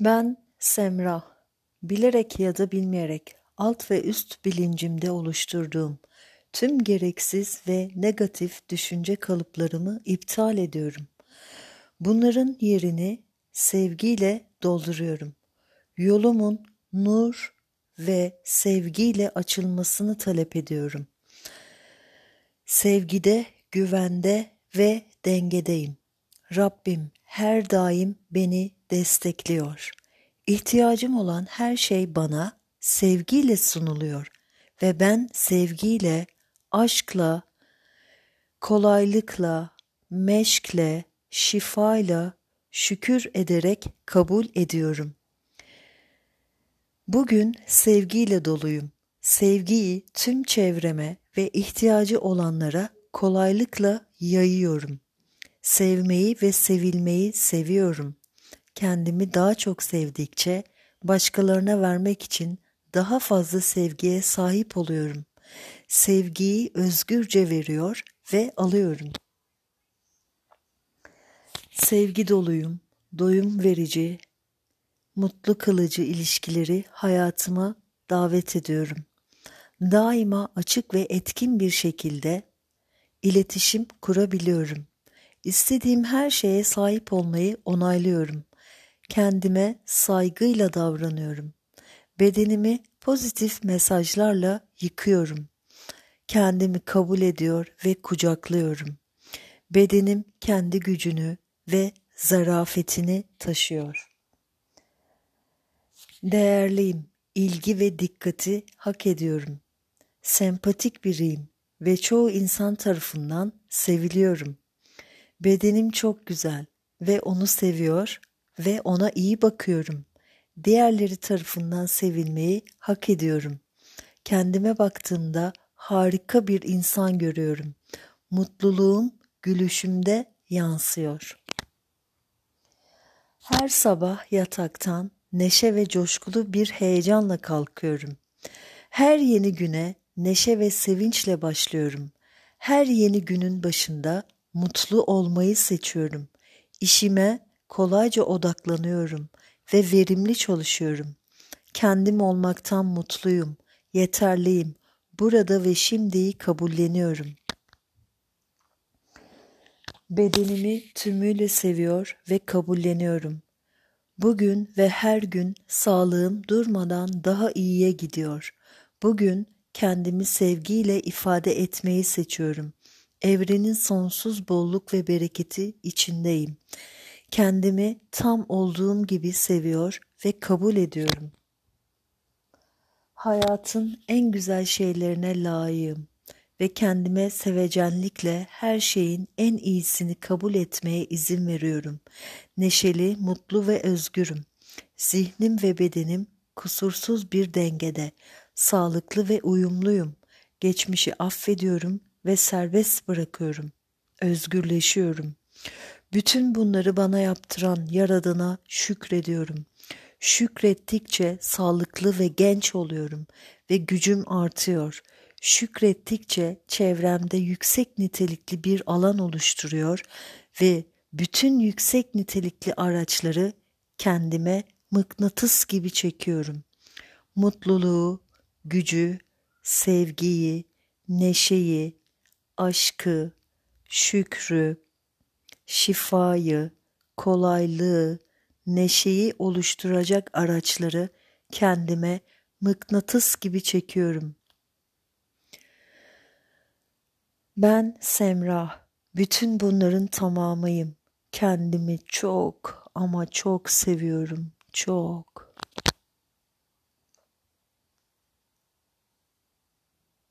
Ben Semra, bilerek ya da bilmeyerek alt ve üst bilincimde oluşturduğum tüm gereksiz ve negatif düşünce kalıplarımı iptal ediyorum. Bunların yerini sevgiyle dolduruyorum. Yolumun nur ve sevgiyle açılmasını talep ediyorum. Sevgide, güvende ve dengedeyim. Rabbim her daim beni destekliyor. İhtiyacım olan her şey bana sevgiyle sunuluyor ve ben sevgiyle, aşkla, kolaylıkla, meşkle, şifayla şükür ederek kabul ediyorum. Bugün sevgiyle doluyum. Sevgiyi tüm çevreme ve ihtiyacı olanlara kolaylıkla yayıyorum. Sevmeyi ve sevilmeyi seviyorum. Kendimi daha çok sevdikçe başkalarına vermek için daha fazla sevgiye sahip oluyorum. Sevgiyi özgürce veriyor ve alıyorum. Sevgi doluyum, doyum verici, mutlu kılıcı ilişkileri hayatıma davet ediyorum. Daima açık ve etkin bir şekilde iletişim kurabiliyorum. İstediğim her şeye sahip olmayı onaylıyorum. Kendime saygıyla davranıyorum. Bedenimi pozitif mesajlarla yıkıyorum. Kendimi kabul ediyor ve kucaklıyorum. Bedenim kendi gücünü ve zarafetini taşıyor. Değerliyim, ilgi ve dikkati hak ediyorum. Sempatik biriyim ve çoğu insan tarafından seviliyorum. Bedenim çok güzel ve onu seviyor ve ona iyi bakıyorum. Diğerleri tarafından sevilmeyi hak ediyorum. Kendime baktığımda harika bir insan görüyorum. Mutluluğum gülüşümde yansıyor. Her sabah yataktan neşe ve coşkulu bir heyecanla kalkıyorum. Her yeni güne neşe ve sevinçle başlıyorum. Her yeni günün başında mutlu olmayı seçiyorum. İşime kolayca odaklanıyorum ve verimli çalışıyorum. Kendim olmaktan mutluyum, yeterliyim. Burada ve şimdiyi kabulleniyorum. Bedenimi tümüyle seviyor ve kabulleniyorum. Bugün ve her gün sağlığım durmadan daha iyiye gidiyor. Bugün kendimi sevgiyle ifade etmeyi seçiyorum. Evrenin sonsuz bolluk ve bereketi içindeyim. Kendimi tam olduğum gibi seviyor ve kabul ediyorum. Hayatın en güzel şeylerine layığım ve kendime sevecenlikle her şeyin en iyisini kabul etmeye izin veriyorum. Neşeli, mutlu ve özgürüm. Zihnim ve bedenim kusursuz bir dengede, sağlıklı ve uyumluyum. Geçmişi affediyorum ve serbest bırakıyorum. Özgürleşiyorum. Bütün bunları bana yaptıran Yaradan'a şükrediyorum. Şükrettikçe sağlıklı ve genç oluyorum ve gücüm artıyor. Şükrettikçe çevremde yüksek nitelikli bir alan oluşturuyor ve bütün yüksek nitelikli araçları kendime mıknatıs gibi çekiyorum. Mutluluğu, gücü, sevgiyi, neşeyi, aşkı, şükrü, şifayı, kolaylığı, neşeyi oluşturacak araçları kendime mıknatıs gibi çekiyorum. Ben Semra, bütün bunların tamamıyım. Kendimi çok ama çok seviyorum, çok.